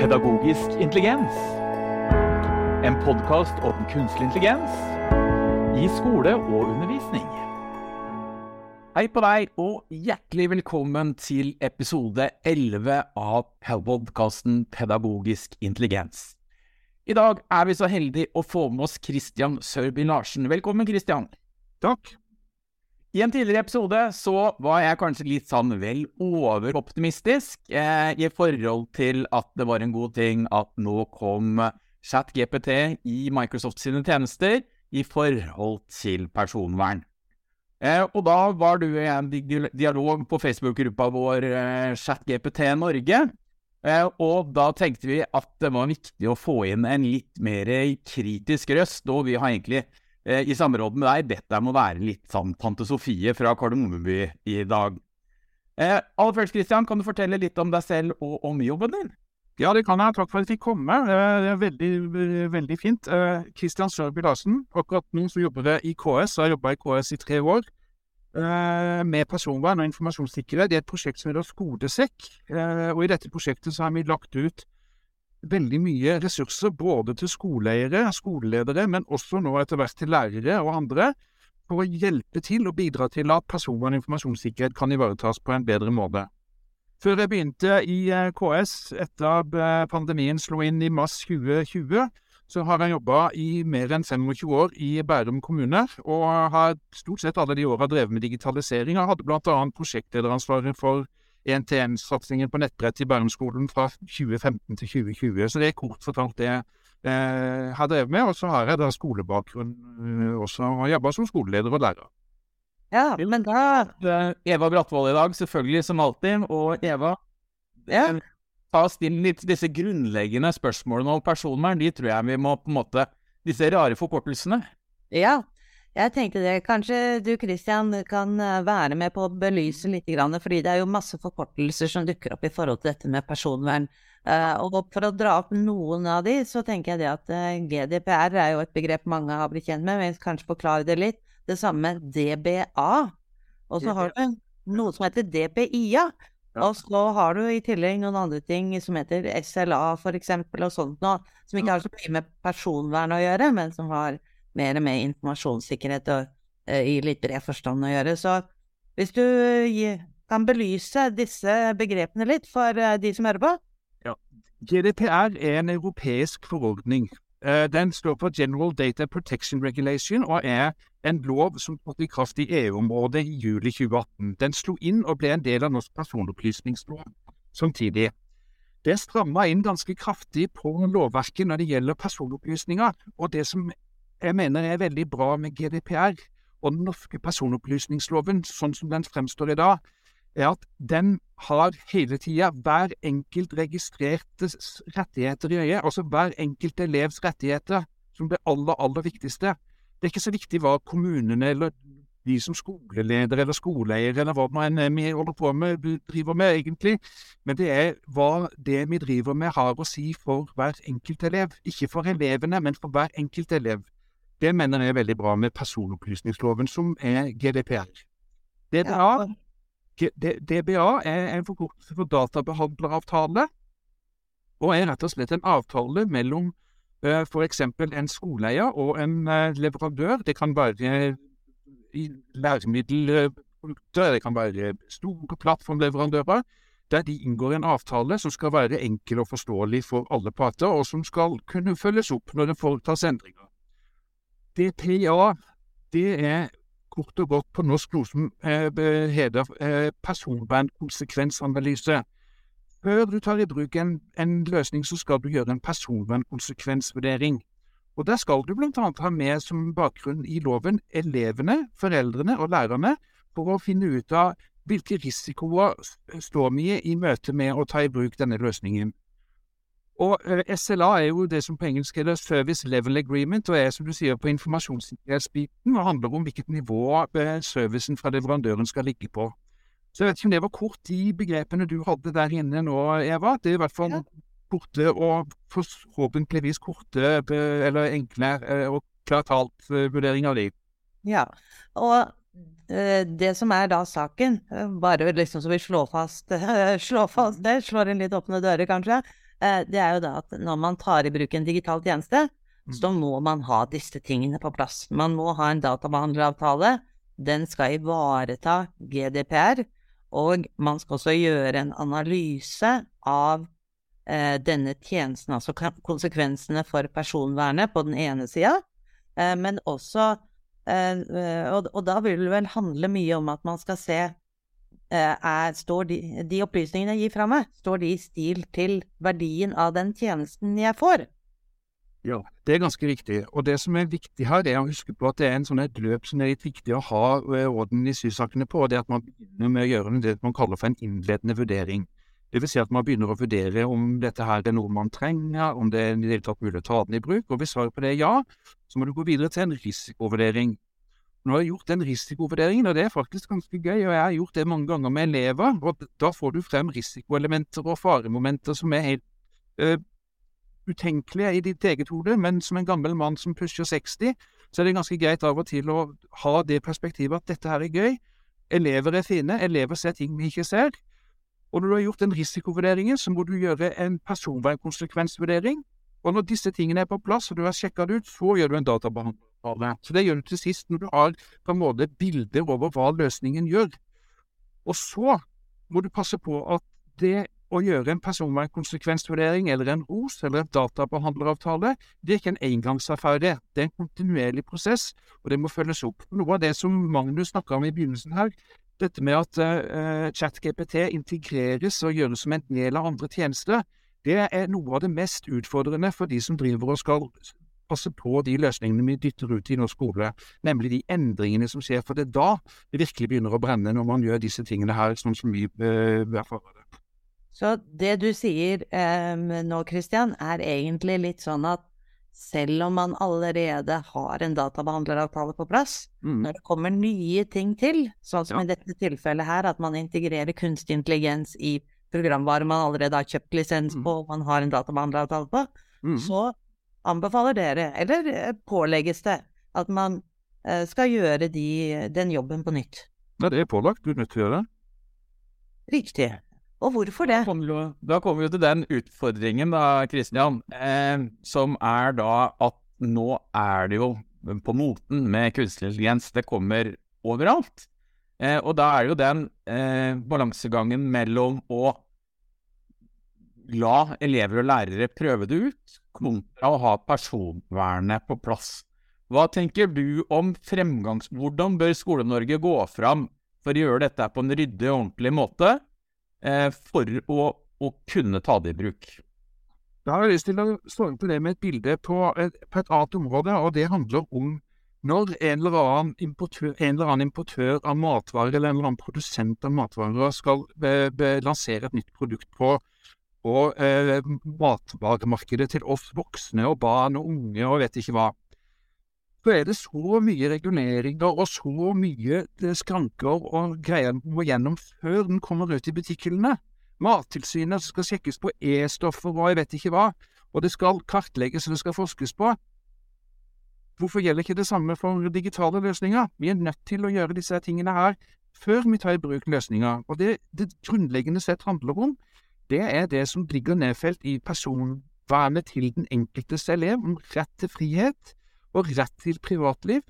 Pedagogisk intelligens. En podkast om kunstig intelligens i skole og undervisning. Hei på deg, og hjertelig velkommen til episode 11 av podkasten Pedagogisk intelligens. I dag er vi så heldige å få med oss Christian Sørby Larsen. Velkommen, Christian. Takk. I en tidligere episode så var jeg kanskje litt sånn vel overoptimistisk eh, i forhold til at det var en god ting at nå kom ChatGPT i Microsoft sine tjenester i forhold til personvern. Eh, og da var du i en dialog på Facebook-gruppa vår eh, ChatGPT Norge. Eh, og da tenkte vi at det var viktig å få inn en litt mer kritisk røst, og vi har egentlig Eh, i samråd med deg bedt deg om å være litt sånn tante Sofie fra Kardemommeby i dag. Eh, aller først, Christian, kan du fortelle litt om deg selv og om jobben din? Ja, det kan jeg. Takk for at jeg fikk komme. Eh, det er veldig, veldig fint. Kristian Sørby Larsen. Akkurat nå så jobber jeg i KS, jeg har jobba i KS i tre år. Med personvern og informasjonssikkerhet. Det er et prosjekt som heter Skodesekk. Og i dette prosjektet så har vi lagt ut veldig mye ressurser både til skoleeiere, skoleledere, men også nå etter hvert til lærere og andre, for å hjelpe til og bidra til at personvern og informasjonssikkerhet kan ivaretas på en bedre måte. Før jeg begynte i eh, KS etter at eh, pandemien slo inn i mars 2020, så har jeg jobba i mer enn 25 år i Bærum kommune, og har stort sett alle de åra drevet med digitalisering. Jeg hadde bl.a. prosjektlederansvaret for NTN-satsingen på nettbrett i Bærumsskolen fra 2015 til 2020. Så det er kort fortalt det jeg eh, har drevet med. Og så har jeg da skolebakgrunn eh, også, og jobba som skoleleder og lærer. Ja, men da Eva Brattvoll i dag, selvfølgelig, som alltid. Og Eva, ja. ta oss inn litt disse grunnleggende spørsmålene om personvern. De tror jeg vi må på en måte Disse rare forkortelsene. Ja, jeg tenkte det. Kanskje du Christian kan eh, være med på å belyse litt, fordi det er jo masse forkortelser som dukker opp i forhold til dette med personvern. Eh, og for å dra opp noen av de, så tenker jeg det at eh, GDPR er jo et begrep mange har blitt kjent med, men kanskje forklare det litt. Det samme med DBA. Og så har du noe som heter DPIA. Og så har du i tillegg noen andre ting som heter SLA, eksempel, og sånt noe, som ikke har så mye med personvern å gjøre, men som har mer med informasjonssikkerhet og, uh, i litt bred forstand å gjøre. Så hvis du uh, kan belyse disse begrepene litt for uh, de som hører på? Ja. GDPR er en europeisk forordning. Den står for General Data Protection Regulation og er en lov som trådte i kraft i EU-området i juli 2018. Den slo inn og ble en del av norsk personopplysningslov samtidig. Det stramma inn ganske kraftig på lovverket når det gjelder personopplysninger. Og det som jeg mener er veldig bra med GDPR og den norske personopplysningsloven, sånn som den fremstår i dag, er at den har hele tida hver enkelt registrertes rettigheter i øyet, altså hver enkelt elevs rettigheter, som det aller, aller viktigste. Det er ikke så viktig hva kommunene eller vi som skoleleder eller skoleeier eller hva man vi holder på med, driver med, egentlig. Men det er hva det vi driver med har å si for hver enkelt elev. Ikke for elevene, men for hver enkelt elev. Det mener jeg er veldig bra med personopplysningsloven, som er GDPR. DBA, DBA er en forkortelse for databehandleravtale, og er rett og slett en avtale mellom uh, f.eks. en skoleeier og en uh, leverandør. Det kan være i læremiddelprodukter, det kan være store plattformleverandører, der de inngår en avtale som skal være enkel og forståelig for alle parter, og som skal kunne følges opp når det foretas endringer. DPA, det er kort og godt på norsk noe som eh, heter eh, personvernkonsekvensanalyse. Før du tar i bruk en, en, løsning, så skal du gjøre en personvernkonsekvensvurdering. Og Der skal du bl.a. ha med som bakgrunn i loven elevene, foreldrene og lærerne, for å finne ut av hvilke risikoer står vi i møte med å ta i bruk denne løsningen. Og eh, SLA er jo det som på engelsk heter Service Level Agreement, og er som du sier på informasjonssikkerhetsbiten, og handler om hvilket nivå eh, servicen fra leverandøren skal ligge på. Så jeg vet ikke om det var kort, de begrepene du hadde der inne nå, Eva. Det er i hvert fall ja. korte og forhåpentligvis korte eller enkle eh, og klart talt vurdering av liv. Ja, og det som er da saken, bare liksom så vi slår fast, slår fast det, slår inn litt åpne dører kanskje, det er jo da at når man tar i bruk en digital tjeneste, Mm. så må man ha disse tingene på plass. Man må ha en databehandleravtale. Den skal ivareta GDPR, og man skal også gjøre en analyse av eh, denne tjenesten, altså konsekvensene for personvernet på den ene sida, eh, men også eh, eh, og, og da vil det vel handle mye om at man skal se eh, er, står de, de opplysningene jeg gir fra meg, står de i stil til verdien av den tjenesten jeg får? Ja, det er ganske riktig. Og det som er viktig her, er å huske på at det er en sånn et løp som er litt viktig å ha eh, orden i sysakene på. Det at man begynner med å gjøre det man kaller for en innledende vurdering. Det vil si at man begynner å vurdere om dette her er noe man trenger, om det er i det hele tatt mulig å ta den i bruk. Og hvis svaret på det er ja, så må du gå videre til en risikovurdering. Nå har jeg gjort den risikovurderingen, og det er faktisk ganske gøy. og Jeg har gjort det mange ganger med elever. og Da får du frem risikoelementer og faremomenter som er helt uh, utenkelige i ditt eget hode, men som en gammel mann som pusher 60, så er det ganske greit av og til å ha det perspektivet at dette her er gøy. Elever er fine, elever ser ting vi ikke ser. Og når du har gjort den risikovurderingen, så må du gjøre en personvernkonsekvensvurdering. Og når disse tingene er på plass, og du har sjekka det ut, så gjør du en databehandler. Så det gjør du til sist når du har på en måte bilder over hva løsningen gjør. Og så må du passe på at det å gjøre en personvernkonsekvensvurdering eller en ROS eller en databehandleravtale, det er ikke en engangsaffære. Det er en kontinuerlig prosess, og det må følges opp. Noe av det som Magnus snakka om i begynnelsen her, dette med at uh, ChatGPT integreres og gjøres som en del av andre tjenester, det er noe av det mest utfordrende for de som driver og skal passe på de løsningene vi dytter ut i norsk skole, nemlig de endringene som skjer. For det er da det virkelig begynner å brenne, når man gjør disse tingene her, sånn som vi erfarer det. Så det du sier eh, nå, Christian, er egentlig litt sånn at selv om man allerede har en databehandleravtale på plass, Mm. når det kommer nye ting til, sånn som Ja. i dette tilfellet her, at man integrerer kunstig intelligens i programvare man allerede har kjøpt lisens Mm. på, og man har en databehandleravtale på, Mm. så anbefaler dere, eller eh, pålegges det, at man eh, skal gjøre de, den jobben på nytt. Ja, det er pålagt. Du er nødt til å gjøre det. Riktig. Og hvorfor det? Da kommer, vi jo, da kommer vi til den utfordringen, da, Kristian, eh, som er da at nå er det jo på moten med kunstig intelligens. Det kommer overalt. Eh, og da er det jo den eh, balansegangen mellom å la elever og lærere prøve det ut, kontra å ha personvernet på plass. Hva tenker du om fremgangs... Hvordan bør Skole-Norge gå fram for å gjøre dette på en ryddig og ordentlig måte? eh, for å, å kunne ta det i bruk. Da har jeg lyst til å svare på det med et bilde på et, på et annet område, og det handler om når en eller, annen importør, eller annen importør av matvarer eller en eller annen produsent av matvarer skal be, be, lansere et nytt produkt på, på eh, matvaremarkedet til oss voksne og barn og unge og vet ikke hva, så er det så mye reguleringer og så mye eh, skranker og greier den må gjennom før den kommer ut i butikkhyllene. Mattilsynet skal sjekkes på E-stoffer og jeg vet ikke hva, og det skal kartlegges og det skal forskes på. Hvorfor gjelder ikke det samme for digitale løsninger? Vi er nødt til å gjøre disse tingene her før vi tar i bruk løsninger. Og det det grunnleggende sett handler om, det er det som ligger nedfelt i personvernet til den enkeltes elev, om rett til frihet og rett til privatliv.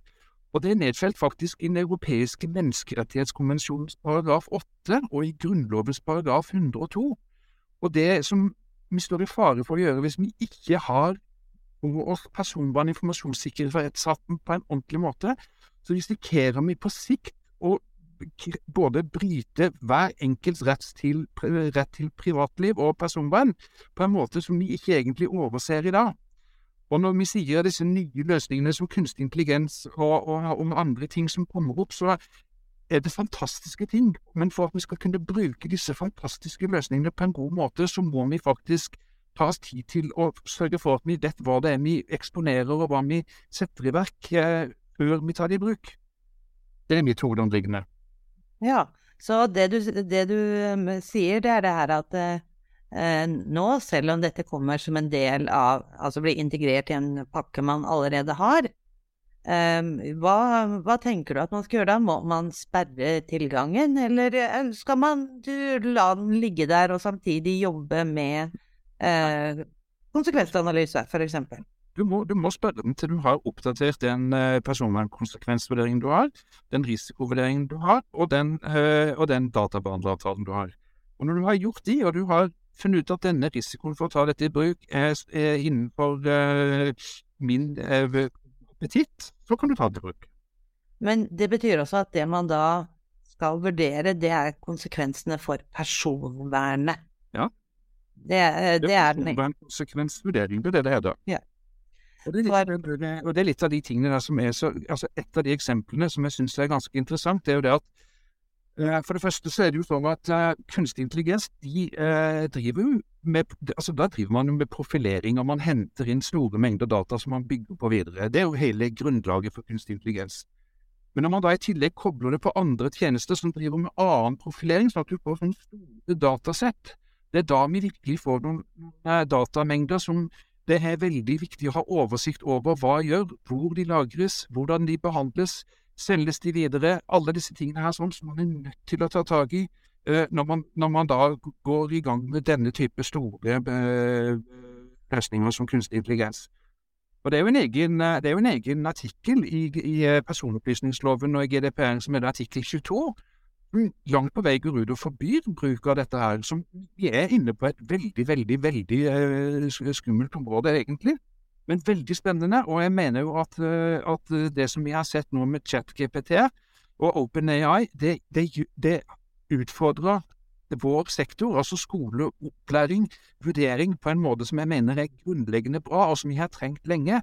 Og det er nedfelt faktisk i Den europeiske menneskerettighetskonvensjonens paragraf 8 og i Grunnlovens paragraf 102. Og det som vi står i fare for å gjøre hvis vi ikke har vår personvern- og informasjonssikkerhetsretten på en ordentlig måte, så risikerer vi på sikt å både bryte hver enkelts rett til, rett til privatliv og personvern på en måte som vi ikke egentlig overser i dag. Og når vi sier disse nye løsningene som kunstig intelligens og, og, og andre ting som kommer opp, så er det fantastiske ting. Men for at vi skal kunne bruke disse fantastiske løsningene på en god måte, så må vi faktisk ta oss tid til å sørge for at vi vet hva det er vi eksponerer, og hva vi setter i verk eh, før vi tar det i bruk. Det er mitt hovedanliggende. Ja, så det du, det du um, sier, det er det her at eh, nå, selv om dette kommer som en del av Altså blir integrert i en pakke man allerede har, eh, hva, hva tenker du at man skal gjøre da? Må man sperre tilgangen, eller eh, skal man du, la den ligge der og samtidig jobbe med eh, konsekvensanalyse, f.eks. Du må, du må spørre dem til du har oppdatert den eh, personvernkonsekvensvurderingen du har, den risikovurderingen du har, og den, eh, og den databehandleravtalen du har. Og når du har gjort de, og du har funnet ut at denne risikoen for å ta dette i bruk er, er innenfor eh, min eh, appetitt, så kan du ta det i bruk. Men det betyr også at det man da skal vurdere, det er konsekvensene for personvernet. Ja. Det, er- det er en konsekvensvurdering, det er det det heter. Ja. Og det, er litt, og det er litt av de tingene der som er så altså Et av de eksemplene som jeg syns er ganske interessant, det er jo det at eh, For det første så er det jo sånn at eh, kunstig intelligens, de eh, driver jo med altså Da driver man jo med profilering, og man henter inn store mengder data som man bygger på videre. Det er jo hele grunnlaget for kunstig intelligens. Men når man da i tillegg kobler det på andre tjenester som driver med annen profilering, sånn at du får sånne store datasett, det er da vi virkelig får noen, eh, datamengder som det er veldig viktig å ha oversikt over hva gjør, hvor de lagres, hvordan de behandles, selges de videre, alle disse tingene her sånn som man er nødt til å ta tak i eh, når, man, når man da går i gang med denne type store eh, løsninger som kunstig intelligens. Og Det er jo en egen, jo en egen artikkel i, i personopplysningsloven og i GDPR som er artikkel 22, som langt på vei og forbyr bruk av dette her, som vi er inne på et veldig, veldig, veldig eh, skummelt område, egentlig. Men veldig spennende, og jeg mener jo at, eh, at det som vi har sett nå med ChatGPT og OpenAI, det, det, det utfordrer vår sektor, altså skole, opplæring, vurdering, på en måte som jeg mener er grunnleggende bra, og som vi har trengt lenge.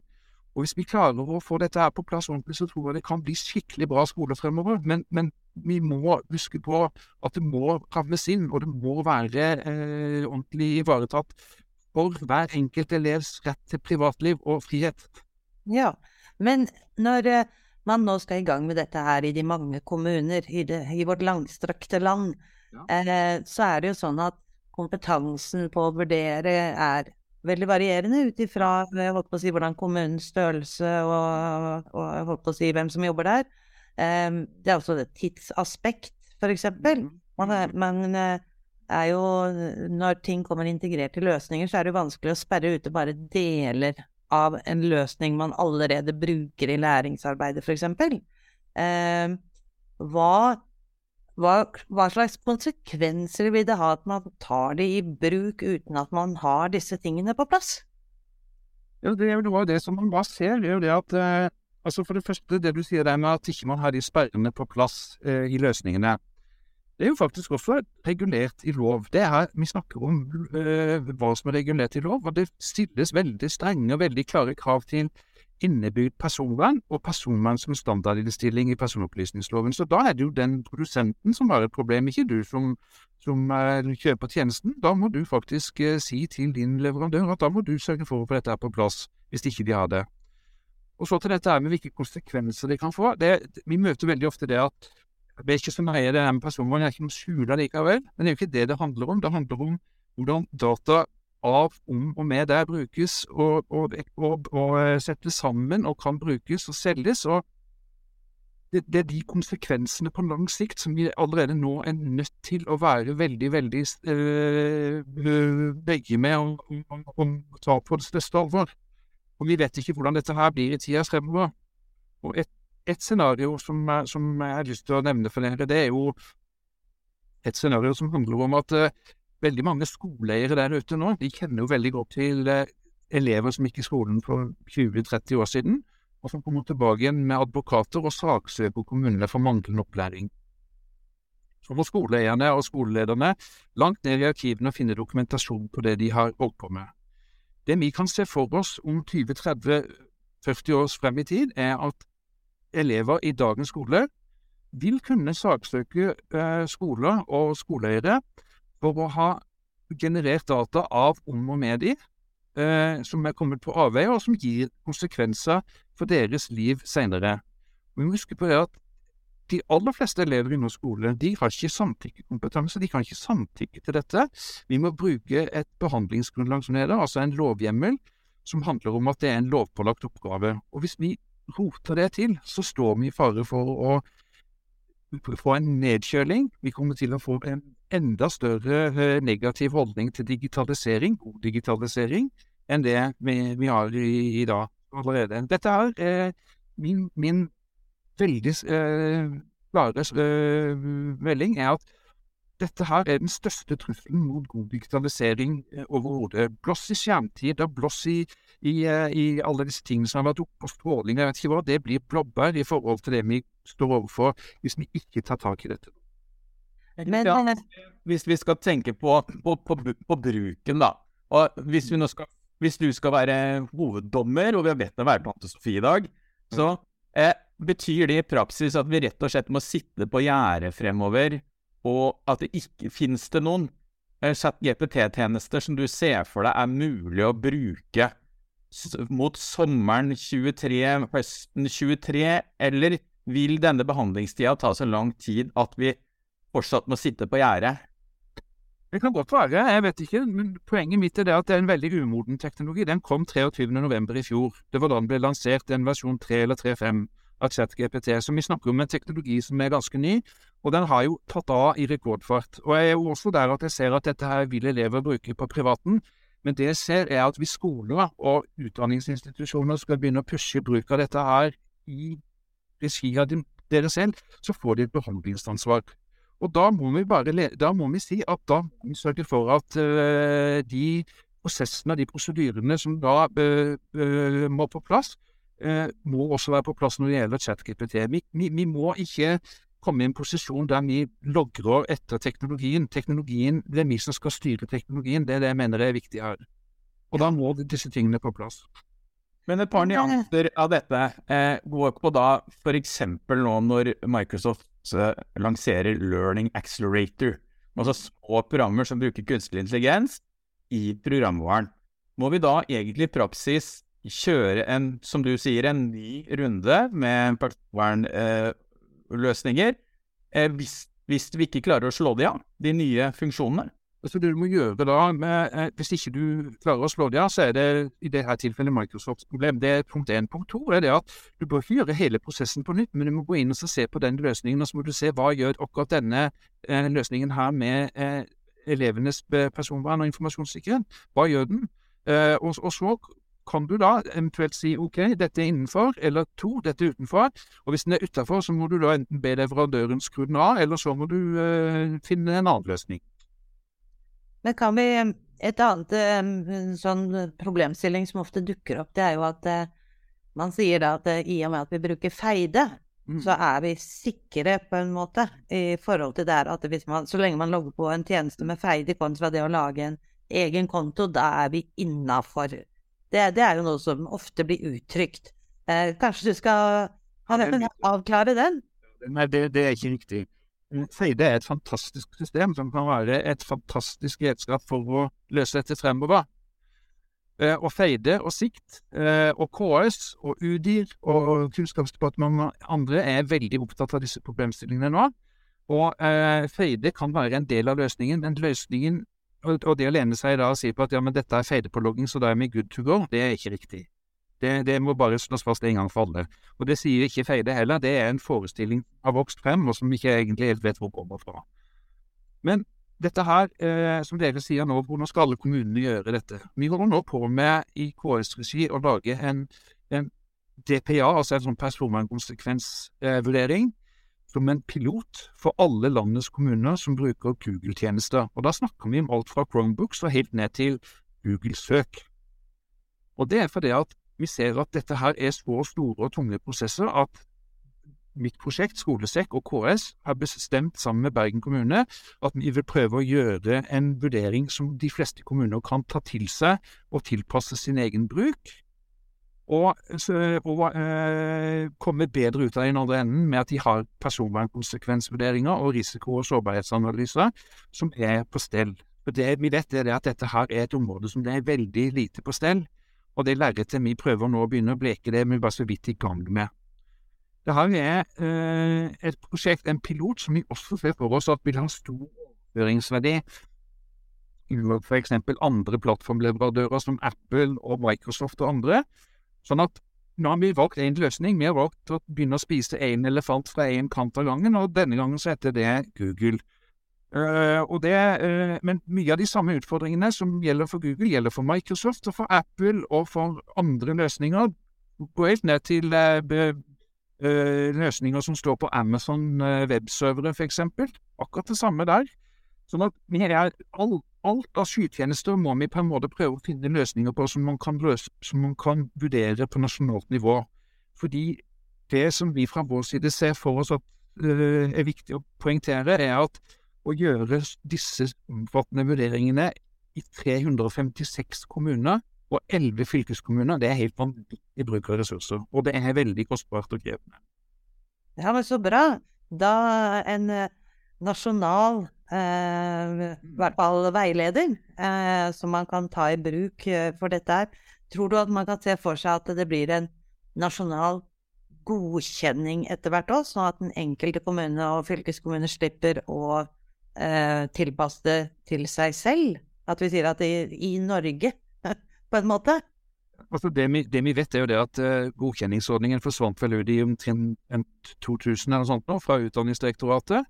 Og hvis vi klarer å få dette her på plass ordentlig, så tror jeg det kan bli skikkelig bra skole fremover. Men, men vi må huske på at det må rammes inn, og det må være eh, ordentlig ivaretatt for hver enkelt elevs rett til privatliv og frihet. Ja, men når eh, man nå skal i gang med dette her i de mange kommuner i, det, i vårt langstrakte land, Ja. eh, så er det jo sånn at kompetansen på å vurdere er veldig varierende ut ifra å si, hvordan kommunens størrelse og, og si, hvem som jobber der. Eh, det er også et tidsaspekt, for eksempel. Man, er, man eh, er jo Når ting kommer integrert i løsninger, så er det vanskelig å sperre ute bare deler av en løsning man allerede bruker i læringsarbeidet, f.eks. Eh, hva, hva, hva slags konsekvenser vil det ha at man tar det i bruk uten at man har disse tingene på plass? Ja, det er jo noe av det som man bare ser, det er jo det at eh, altså For det første, det du sier der med at ikke man har de sperrene på plass eh, i løsningene. Det er jo faktisk også regulert i lov. Det er her vi snakker om eh, hva som er regulert i lov, og det stilles veldig strenge og veldig klare krav til innebygd personvern og personvern som standardinnstilling i personopplysningsloven. Så da er det jo den produsenten som har et problem, ikke du som, som eh, kjøper tjenesten. Da må du faktisk eh, si til din leverandør at da må du sørge for å få dette her på plass, hvis ikke de har det. Og så til dette her med hvilke konsekvenser det kan få. Det, vi møter veldig ofte det at det er ikke så nøye det her med personvern, jeg er ikke noe skjula likevel. Men det er jo ikke det det handler om. Det handler om hvordan data av, om og med der brukes og, og, og, og eh, settes sammen og kan brukes og selges. og det, det er de konsekvensene på lang sikt som vi allerede nå er nødt til å være veldig, veldig øh, begge med og, og, og ta på det største alvor. Og vi vet ikke hvordan dette her blir i tida fremover. Og et, et scenario som, som jeg har lyst til å nevne for dere, det er jo et scenario som handler om at uh, veldig mange skoleeiere der ute nå, de kjenner jo veldig godt til uh, elever som gikk i skolen for 20-30 år siden, og som kommer tilbake igjen med advokater og saksøker kommunene for manglende opplæring. Så må skoleeierne og skolelederne langt ned i arkivene finne dokumentasjon på det de har holdt på med. Det vi kan se for oss om 20-30-40 års frem i tid, er at elever i dagens skole vil kunne saksøke eh, skoler og skoleeiere for å ha generert data av om og med de, eh, som er kommet på avveier, og som gir konsekvenser for deres liv senere. Vi må huske på det at de aller fleste elever i norsk skole de har ikke samtykkekompetanse, de kan ikke samtykke til dette. Vi må bruke et behandlingsgrunnlag som det heter, altså en lovhjemmel som handler om at det er en lovpålagt oppgave. Og hvis vi roter det til, så står vi i fare for å få en nedkjøling. Vi kommer til å få en enda større eh, negativ holdning til digitalisering, god digitalisering, enn det vi, har i, i, dag allerede. Dette er eh, min, min, veldig eh, klare eh, melding er at dette her er den største trusselen mot god digitalisering eh, overhodet. Blåss i skjermtid og blåss i, i, eh, i, alle disse tingene som har vært oppe på stråling. Jeg vet ikke hva, Det blir blåbær i forhold til det vi står overfor hvis vi ikke tar tak i dette. Men, ja, hvis vi skal tenke på, på, på, på bruken, da. Og hvis, skal, hvis, du skal være hoveddommer, og vi har bedt deg være tante Sofie i dag, så eh, betyr det i praksis at vi rett og slett må sitte på gjerdet fremover og at det ikke finnes det noen eh, chat-GPT-tjenester som du ser for deg er mulig å bruke mot sommeren 23, høsten 23, eller vil denne behandlingstida ta så lang tid at vi fortsatt må sitte på gjerdet? Det kan godt være, jeg vet ikke. Men poenget mitt er det at det er en veldig umoden teknologi. Den kom 23.11. i fjor. Det var da den ble lansert, en versjon 3 eller 3.5 av ChatGPT. Så vi snakker om en teknologi som er ganske ny, og den har jo tatt av i rekordfart. Og jeg er jo også der at jeg ser at dette her vil elever bruke på privaten. Men det jeg ser, er at hvis skoler og utdanningsinstitusjoner skal begynne å pushe bruk av dette her i regi av dere selv, så får de et behandlingsansvar. Og da må vi bare da må vi si at da vi sørge for at uh, de prosessene de prosedyrene som da uh, uh, må på plass, må også være på plass når det gjelder ChatGPT. Vi, vi, vi må ikke komme i en posisjon der vi logrer etter teknologien. Teknologien, Det er vi som skal styre teknologien. Det er det jeg mener er viktig her. Og da må disse tingene på plass. Men et par nyanser av dette eh, går på da f.eks. nå når Microsoft eh, lanserer Learning Accelerator, altså små programmer som bruker kunstig intelligens i programvaren. Må vi da egentlig i praksis kjøre en, som du sier, en ny runde med personvernløsninger? Eh, hvis, hvis, vi ikke klarer å slå de av, de nye funksjonene. Så det du må gjøre da, med, eh, Hvis ikke du klarer å slå de av, så er det i dette tilfellet Microsofts problem. Det er punkt én. Punkt to er det at du bør ikke gjøre hele prosessen på nytt, men du må gå inn og se på den løsningen, og så må du se hva gjør akkurat denne eh, løsningen her med eh, elevenes personvern og informasjonssikkerhet. Hva gjør den? Eh, og, og, så kan du da eventuelt si OK, dette er innenfor, eller to, dette er utenfor. Og hvis den er utenfor, så må du da enten be leverandøren skru den av, eller så må du uh, finne en annen løsning. Men kan vi Et annet um, sånn problemstilling som ofte dukker opp, det er jo at uh, man sier da at uh, i og med at vi bruker feide, mm. så er vi sikre på en måte i forhold til det at hvis man, så lenge man logger på en tjeneste med feide kontra det å lage en egen konto, da er vi innafor det, det, er jo noe som ofte blir uttrykt. Eh, kanskje du skal avklare den? Nei, det, det, er ikke riktig. Feide er et fantastisk system som kan være et fantastisk redskap for å løse dette fremover. Eh, og Feide og Sikt eh, og KS og UDIR og Kunnskapsdepartementet og andre er veldig opptatt av disse problemstillingene nå. Og eh, Feide kan være en del av løsningen, men løsningen og, det å lene seg da og si på at ja, men dette er feidepålogging, så da er vi good to go, det er ikke riktig. Det, det, må bare slås fast en gang for alle. Og det sier ikke Feide heller, det er en forestilling har vokst frem, og som ikke egentlig helt vet hvor kommer fra. Men dette her, eh, som dere sier nå, hvordan skal alle kommunene gjøre dette? Vi holder nå på med i KS-regi å lage en, en DPA, altså en sånn personvernkonsekvensvurdering, som en pilot for alle landets kommuner som bruker Google-tjenester. Og Da snakker vi om alt fra Chromebooks og helt ned til Google-søk. Og Det er fordi at vi ser at dette her er så store og tunge prosesser at mitt prosjekt, Skolesekk og KS, har bestemt sammen med Bergen kommune at vi vil prøve å gjøre en vurdering som de fleste kommuner kan ta til seg og tilpasse sin egen bruk, og, og eh, komme bedre ut av den andre enden med at de har personvernkonsekvensvurderinger og risiko- og sårbarhetsanalyser som er på stell. For Det vi vet, er at dette her er et område som det er veldig lite på stell. Og det lerretet vi prøver nå å begynne å bleke, det er vi bare så vidt i gang med. Det her er eh, et prosjekt, en pilot, som vi også ser for oss at vil ha stor overføringsverdi for eksempel andre plattformleverandører som Apple og Microsoft og andre, Sånn at nå har vi valgt én løsning. Vi har valgt å begynne å spise én elefant fra én kant av gangen, og denne gangen så heter det Google. Uh, det, uh, men mye av de samme utfordringene som gjelder for Google, gjelder for Microsoft og for Apple og for andre løsninger. Gå helt ned til uh, løsninger som står på Amazon webservere, f.eks. Akkurat det samme der. Sånn at vi er all, alt av skytjenester må vi på en måte prøve å finne løsninger på som man kan, løse, som man kan vurdere på nasjonalt nivå. Fordi det som vi fra vår side ser for oss at uh, er viktig å poengtere, er at å gjøre disse omfattende vurderingene i 356 kommuner og 11 fylkeskommuner, det er helt vanvittig bruk av ressurser. Og det er veldig kostbart og krevende. Ja, men så bra. Da en uh, nasjonal eh, i hvert fall veileder, eh, som man kan ta i bruk eh, for dette her. Tror du at man kan se for seg at det blir en nasjonal godkjenning etter hvert òg, sånn at den enkelte kommune og fylkeskommune slipper å eh, tilpasse det til seg selv? At vi sier at det i, i Norge, på en måte? Altså det, vi, det, vi, vet, er jo det at uh, godkjenningsordningen forsvant vel ut i omtrent 2000 eller noe sånt nå, fra Utdanningsdirektoratet.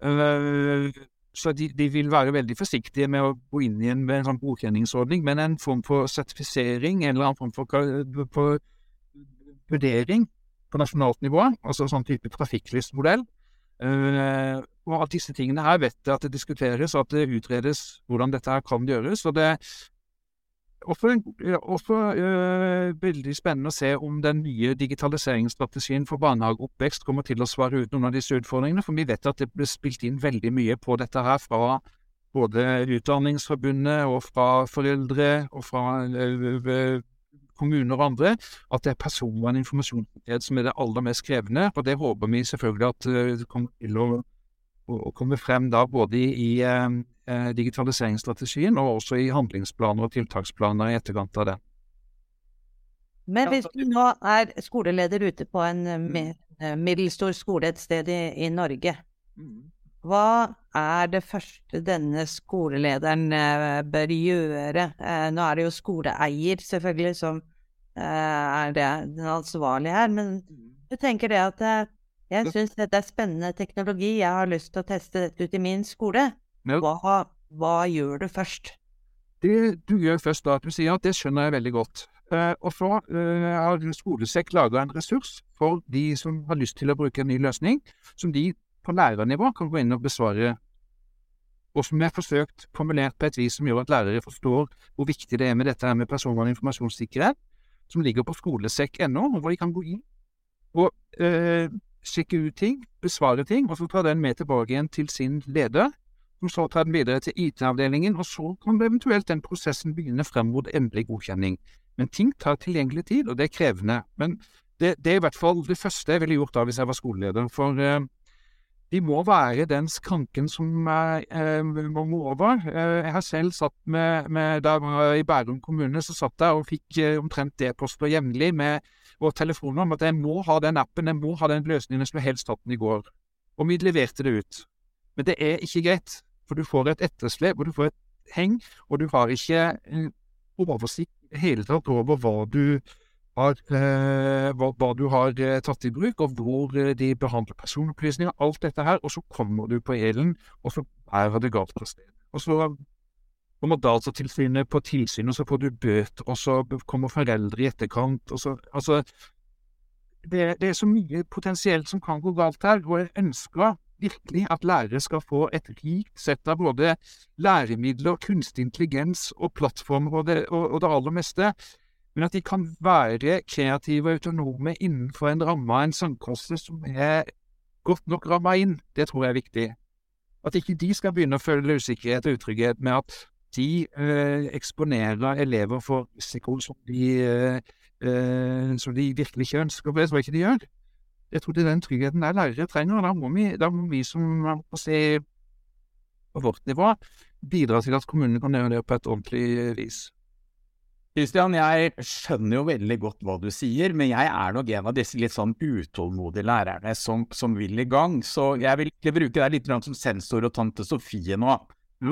Uh, så de, de, vil være veldig forsiktige med å gå inn i en, en sånn godkjenningsordning, men en form for sertifisering, en eller annen form for, for vurdering på nasjonalt nivå, altså sånn type trafikklystmodell. Uh, og at disse tingene her vet jeg at det diskuteres, og at det utredes hvordan dette her kan gjøres. og det også, også øh, veldig spennende å se om den nye digitaliseringsstrategien for barnehageoppvekst kommer til å svare ut noen av disse utfordringene. For vi vet at det ble spilt inn veldig mye på dette her fra både Utdanningsforbundet og fra foreldre og fra øh, kommuner og andre, at det er personvern og som er det aller mest krevende. Og det håper vi selvfølgelig at det kommer til å, å, å komme frem da både i, i eh, digitaliseringsstrategien, og også i handlingsplaner og tiltaksplaner i etterkant av det. Men hvis du nå er skoleleder ute på en eh, mm. eh, middelstor skole et sted i, i Norge, mm. hva er det første denne skolelederen bør gjøre? Eh, nå er det jo skoleeier, selvfølgelig, som eh, er det, den ansvarlige her, men mm. du tenker det at jeg syns dette er spennende teknologi, jeg har lyst til å teste dette ut i min skole. Hva, hva, gjør du først? Det du gjør først da, at du sier at det skjønner jeg veldig godt. Uh, og så uh, har Skolesekk laga en ressurs for de som har lyst til å bruke en ny løsning, som de på lærernivå kan gå inn og besvare, og som er forsøkt formulert på et vis som gjør at lærere forstår hvor viktig det er med dette med personvern og informasjonssikkerhet, som ligger på skolesekk.no, hvor de kan gå inn og uh, sjekke ut ting, besvare ting, og så ta den med tilbake igjen til sin leder som så tar den videre til IT-avdelingen, og så kan eventuelt den prosessen begynne frem mot endelig godkjenning. Men ting tar tilgjengelig tid, og det er krevende. Men det, det er i hvert fall det første jeg ville gjort da hvis jeg var skoleleder. For eh, de må være den skranken som eh, må over. Eh, jeg har selv satt med, med, Da jeg var i Bærum kommune, så satt jeg og fikk eh, omtrent e-poster jevnlig med vår telefoner om at jeg må ha den appen, jeg må ha den løsningen som jeg helst tatt den i går. Og vi leverte det ut. Men det er ikke greit. For du får et etterslep, og du får et heng, og du har ikke oversikt i det hele tatt over hva du har, eh, hva, hva, du har eh, tatt i bruk, og hvor eh, de behandler personopplysninger. Alt dette her, og så kommer du på elen, og så er det galt på sted. Og så kommer Datatilsynet på tilsyn, og så får du bøter, og så kommer foreldre i etterkant, og så Altså, det, det er så mye potensielt som kan gå galt her, og jeg ønsker virkelig at lærere skal få et rikt sett av både læremidler, kunstig intelligens og plattformer og det, og, og det aller meste, men at de kan være kreative og autonome innenfor en ramme av en sandkasse som er godt nok ramma inn. Det tror jeg er viktig. At ikke de skal begynne å føle usikkerhet og utrygghet med at de øh, eksponerer elever for risiko som de, øh, eh, som de virkelig ikke ønsker. For det tror jeg ikke de gjør. Jeg tror det er den tryggheten der lærere trenger, og da må vi, da må vi som må se på vårt nivå, bidra til at kommunene kan gjøre det på et ordentlig vis. Kristian, jeg skjønner jo veldig godt hva du sier, men jeg er nok en av disse litt sånn utålmodige lærerne som, som vil i gang. Så jeg vil bruke deg litt som sensor og tante Sofie nå,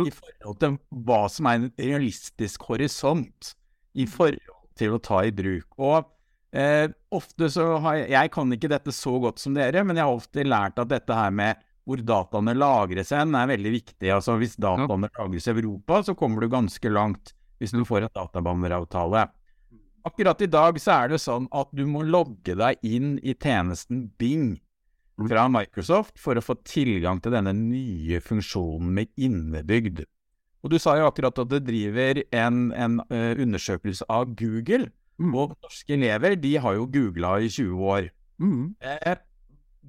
i forhold til hva som er en realistisk horisont i forhold til å ta i bruk. Og Eh, ofte så har jeg, jeg kan ikke dette så godt som dere, men jeg har ofte lært at dette her med hvor dataene lagres hen, er veldig viktig. Altså Hvis dataene lagres i Europa, så kommer du ganske langt hvis du får en databanderavtale. Akkurat i dag så er det sånn at du må logge deg inn i tjenesten Bing fra Microsoft for å få tilgang til denne nye funksjonen med innebygd. Og du sa jo akkurat at det driver en, en uh, undersøkelse av Google. Mm. Og norske elever de har jo googla i 20 år. Mm. Eh,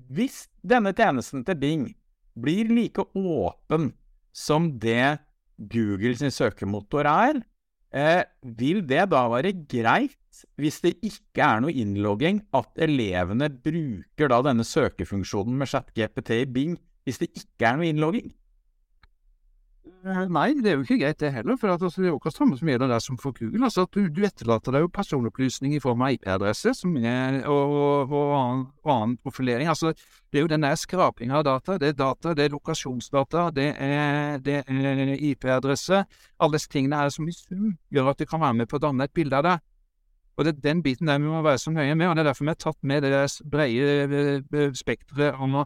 hvis denne tjenesten til Bing blir like åpen som det Google sin søkemotor er, eh, vil det da være greit, hvis det ikke er noe innlogging, at elevene bruker da denne søkefunksjonen med ChatGPT i Bing hvis det ikke er noe innlogging? Eh, nei, det er jo ikke greit det heller. For altså, det er jo akkurat samme som gjelder der som for Google. Altså, at du, du etterlater deg jo personopplysning i form av IP-adresse og, og, og, annen, profilering. Altså, det er jo den der skrapinga av data. Det er data, det er lokasjonsdata, det er, er IP-adresse. Alle disse tingene er som i sum gjør at du kan være med på å danne et bilde av det. Og det er den biten der vi må være så nøye med, og det er derfor vi har tatt med det brede eh, eh, spekteret å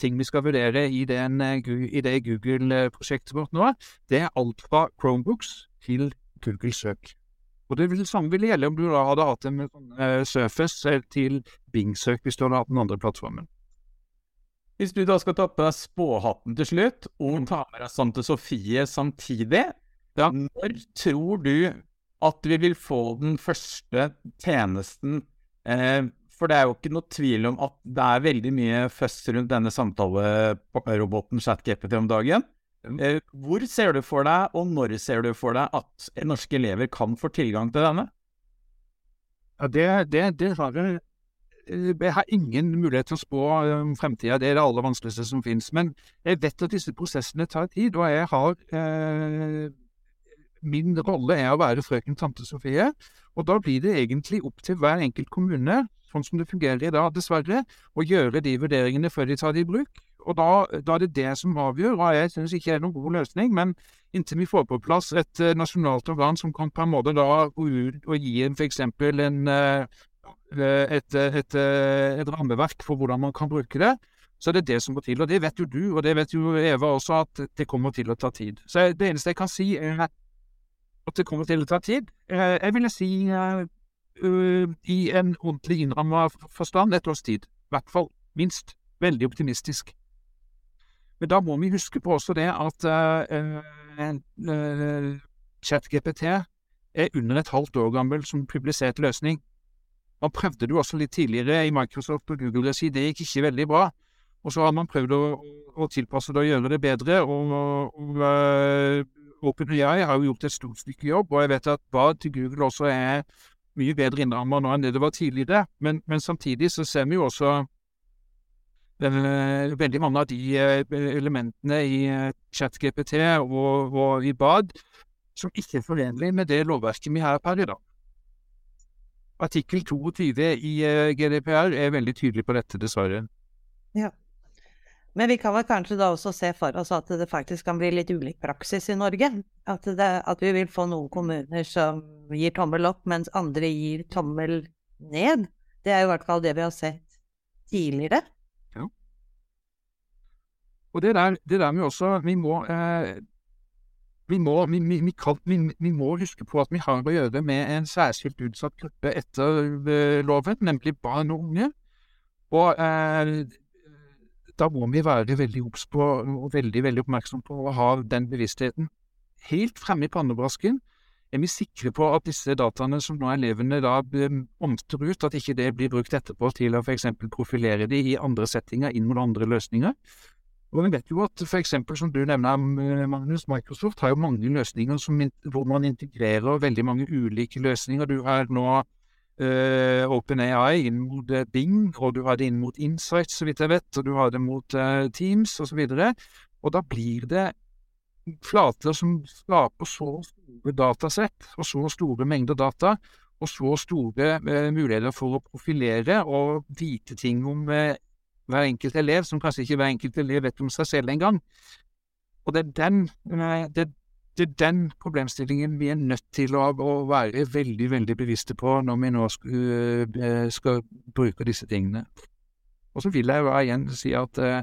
ting vi skal vurdere i, den, eh, i det Google-prosjektet vårt nå, det er alt fra Chromebooks til Google Søk. Og det vil, samme ville gjelde om du da hadde hatt en uh, Surface til Bing-søk hvis du hadde hatt den andre plattformen. Hvis du da skal ta på deg spåhatten til slutt, og ta med deg Sante Sofie samtidig, ja. når tror du at vi vil få den første tjenesten eh, for det er jo ikke noe tvil om at det er veldig mye føss rundt denne samtaleroboten ChatGPT om dagen. Eh, hvor ser du for deg, og når ser du for deg, at norske elever kan få tilgang til denne? Ja, det, det, det har jeg, eh, jeg har ingen mulighet til å spå om fremtida. Det er det aller vanskeligste som finnes. Men jeg vet at disse prosessene tar tid, og jeg har eh, Min rolle er å være frøken tante Sofie, og da blir det egentlig opp til hver enkelt kommune sånn som det fungerer i dag, dessverre, å gjøre de vurderingene før de tar det i bruk. Og da, da er det det som avgjør, og jeg synes ikke er noen god løsning. Men inntil vi får på plass et uh, nasjonalt organ som kan på en måte da gå ut og gi f.eks. en uh, et, et, et, rammeverk for hvordan man kan bruke det, så er det det som må til. Og det vet jo du, og det vet jo Eva også, at det kommer til å ta tid. Så det eneste jeg kan si, er at det kommer til å ta tid. Jeg ville si uh, i en ordentlig innramma forstand et års tid. I hvert fall. Minst. Veldig optimistisk. Men da må vi huske på også det at uh, uh, ChatGPT er under et halvt år gammel som publisert løsning. Man prøvde det jo også litt tidligere i Microsoft og Google-regi, det gikk ikke veldig bra. Og så har man prøvd å, å tilpasse det og gjøre det bedre, og, og uh, OpenAI har jo gjort et stort stykke jobb, og jeg vet at Bad til Google også er mye bedre innrammer nå enn det det var tidligere. Men, men samtidig så ser vi jo også øh, veldig mange av de uh, elementene i uh, ChatGPT og, og, i BAD som ikke er forenlig med det lovverket vi har per i dag. Artikkel 22 i GDPR er veldig tydelig på dette, dessverre. Ja. Men vi kan vel kanskje da også se for oss at det faktisk kan bli litt ulik praksis i Norge. At, det, at vi vil få noen kommuner som gir tommel opp, mens andre gir tommel ned. Det er i hvert fall det vi har sett tidligere. Ja. Og det der, det der med også Vi må, eh, vi, må vi, vi, kan, vi, må huske på at vi har å gjøre med en særskilt utsatt gruppe etter eh, loven, nemlig barn og unge. Og eh, da må vi være veldig obs på og veldig, veldig oppmerksom på å ha den bevisstheten. Helt fremme i pannebrasken er vi sikre på at disse dataene som nå elevene da omter ut, at ikke det blir brukt etterpå til å f.eks. profilere de i andre settinger inn mot andre løsninger. Og vi vet jo at eksempel, som du nevner, Magnus, Microsoft har jo mange løsninger som, hvor man integrerer veldig mange ulike løsninger. Du har nå uh, OpenAI inn mot uh, Bing, og du har det inn mot Insight, så vidt jeg vet, og du har det mot uh, Teams osv. Og, så og da blir det flater som skaper så store datasett og så store mengder data, og så store muligheter for å profilere og vite ting om hver enkelt elev, som kanskje ikke hver enkelt elev vet om seg selv engang. Og det er den, det, det er den problemstillingen vi er nødt til å, å være veldig, veldig bevisste på når vi nå skal, skal bruke disse tingene. Og så vil jeg jo igjen si at eh,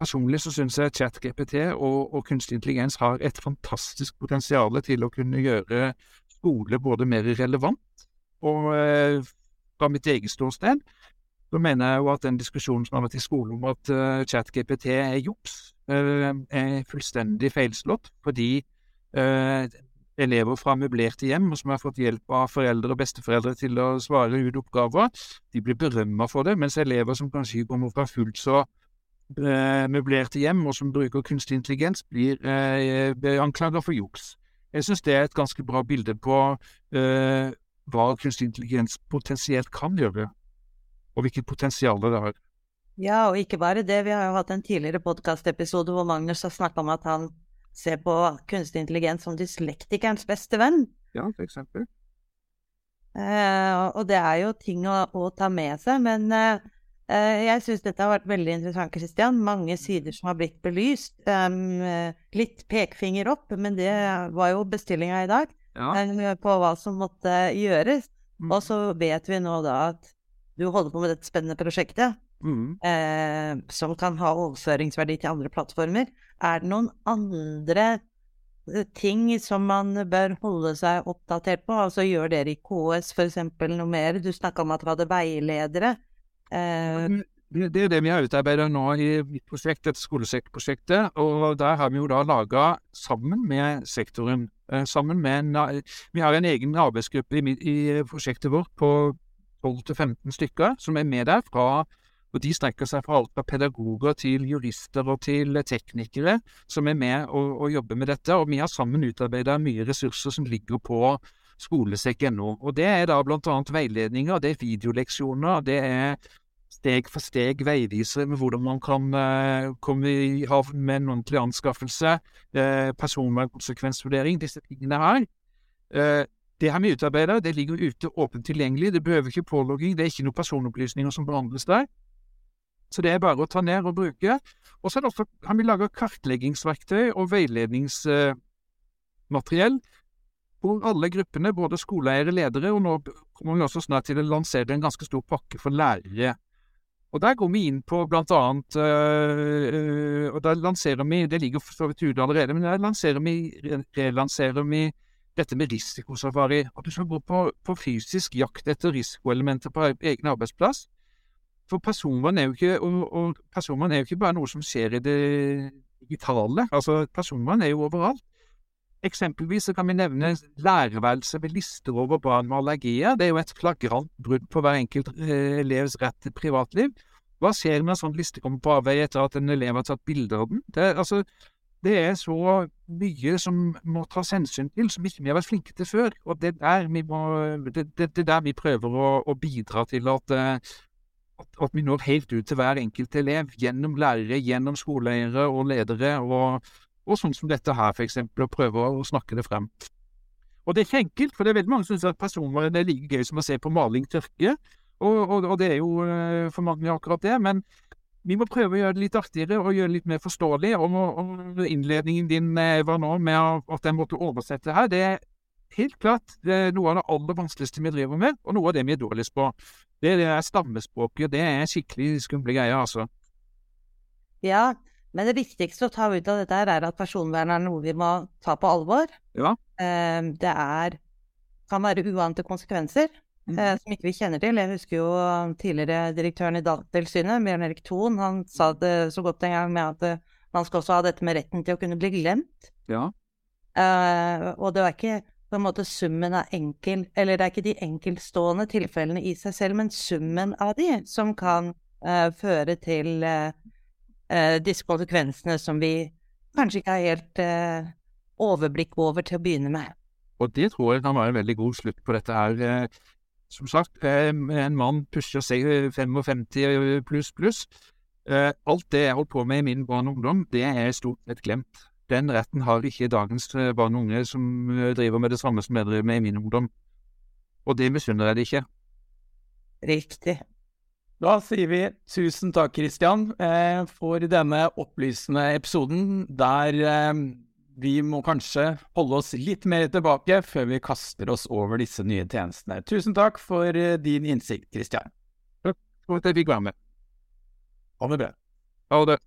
personlig så syns jeg ChatGPT og, og kunstig intelligens har et fantastisk potensial til å kunne gjøre skole både mer relevant og eh, fra mitt eget ståsted så mener jeg jo at den diskusjonen som har vært i skolen om at uh, ChatGPT er juks, uh, er fullstendig feilslått. Fordi uh, elever fra møblerte hjem, som har fått hjelp av foreldre og besteforeldre til å svare ut oppgaver, de blir berømma for det, mens elever som kanskje kommer fra fullt så møblerte hjem, og som bruker kunstig intelligens, blir anklaga for juks. Jeg syns det er et ganske bra bilde på hva kunstig intelligens potensielt kan gjøre og hvilket potensial det har. Ja, og ikke bare det. Vi har jo hatt en tidligere podkastepisode hvor Magnus har snakka om at han ser på kunstig intelligens som dyslektikerens beste venn. Ja, for eksempel. Eh, og det er jo ting å, å ta med seg, men eh, eh jeg syns dette har vært veldig interessant, Kristian. Mange sider som har blitt belyst. Um, litt pekefinger opp, men det var jo bestillinga i dag ja. Eh, på hva som måtte gjøres. Mm. Og så vet vi nå da at du holder på med dette spennende prosjektet, mm. eh, som kan ha overføringsverdi til andre plattformer. Er det noen andre eh, ting som man bør holde seg oppdatert på? Altså gjør dere i KS f.eks. noe mer? Du snakka om at dere hadde veiledere. Eh, det, det er det vi har utarbeidet nå i mitt prosjekt, dette skolesekkprosjektet. Og der har vi jo da laga, sammen med sektoren eh, sammen med Vi har en egen arbeidsgruppe i, i prosjektet vårt på 12-15 stykker som er med der. fra og De strekker seg fra alt fra pedagoger til jurister og til teknikere som er med og, og jobber med dette. Og vi har sammen utarbeida mye ressurser som ligger på skolesekk.no. Og Det er da annet veiledninger, det er videoleksjoner, det er steg for steg veivisere med hvordan man kan uh, komme i havn med en ordentlig anskaffelse, uh, personvernkonsekvensvurdering, disse tingene her. Uh, det har vi utarbeida, det ligger ute åpent tilgjengelig, det behøver ikke pålogging, det er ikke noen personopplysninger som behandles der. Så det er bare å ta ned og bruke. Og så har vi laga kartleggingsverktøy og veiledningsmateriell hvor alle gruppene, både skoleeiere, ledere, og nå kommer vi også snart til å lansere en ganske stor pakke for lærere. Og der går vi inn på blant annet øh, Og der lanserer vi Det ligger for så vidt ute allerede, men der lanserer vi, relanserer vi dette med risikosafari. At du skal gå på, på fysisk jakt etter risikoelementer på egen arbeidsplass. For personvern er er jo ikke bare noe som skjer i det digitale. Altså, personvern er jo overalt. Eksempelvis så kan vi nevne lærerværelse med lister over barn med allergier. Det er jo et flagrant brudd på hver enkelt eh, elevs rett til privatliv. Hva skjer når en sånn liste kommer på avveie etter at en elev har tatt bilde av den? Det, altså, det er så mye som må tas hensyn til, som ikke vi har vært flinke til før. Og det er der vi, det, det, det der vi prøver å, å bidra til eh, at, at, vi når helt ut til hver enkelt elev, gjennom lærere, gjennom skoleeiere og ledere, og, og sånn som dette her, eksempel, og prøve å snakke det frem. Og det er ikke enkelt, for det er veldig mange som syns at personvern er like gøy som å se på maling tørke, og, og, og det er jo eh, for mange akkurat det. men vi må prøve å gjøre det litt artigere og gjøre det litt mer forståelig. Og, og innledningen din eh, var nå med at jeg måtte oversette her. Det er helt klart det er noe av det aller vanskeligste vi driver med, og noe av det vi er dårligst på. Det, det er stammespråket. Det er skikkelig skumle greier, altså. Ja, men det viktigste å ta ut av dette her er at personvern er noe vi må ta på alvor. Ja. Eh, det er, kan være uante konsekvenser. Mm. Eh, som ikke vi kjenner til. Jeg husker jo tidligere direktøren i Datatilsynet, Bjørn Erik Thon, han sa det så godt en gang med at eh, man skal også ha dette med retten til å kunne bli glemt. Ja. Eh, og det var ikke på en måte summen av enkel Eller det er ikke de enkeltstående tilfellene i seg selv, men summen av de som kan eh, føre til uh, disse konsekvensene som vi kanskje ikke har helt overblikk over til å begynne med. Og det tror jeg kan være en veldig god slutt på dette her. Som sagt, eh, en mann pusher seg 55 eh, pluss pluss. Eh, alt det jeg holdt på med i min barn og ungdom, det er stort sett glemt. Den retten har ikke dagens barn og unge som driver med det samme som jeg driver med i min ungdom. Og det misunner jeg det ikke. Riktig. Da sier vi tusen takk, Christian, for denne opplysende episoden der vi må kanskje holde oss litt mer tilbake før vi kaster oss over disse nye tjenestene. Tusen takk for eh, din innsikt, Kristian. Takk for at jeg fikk være med. Ha det bra. Ha det.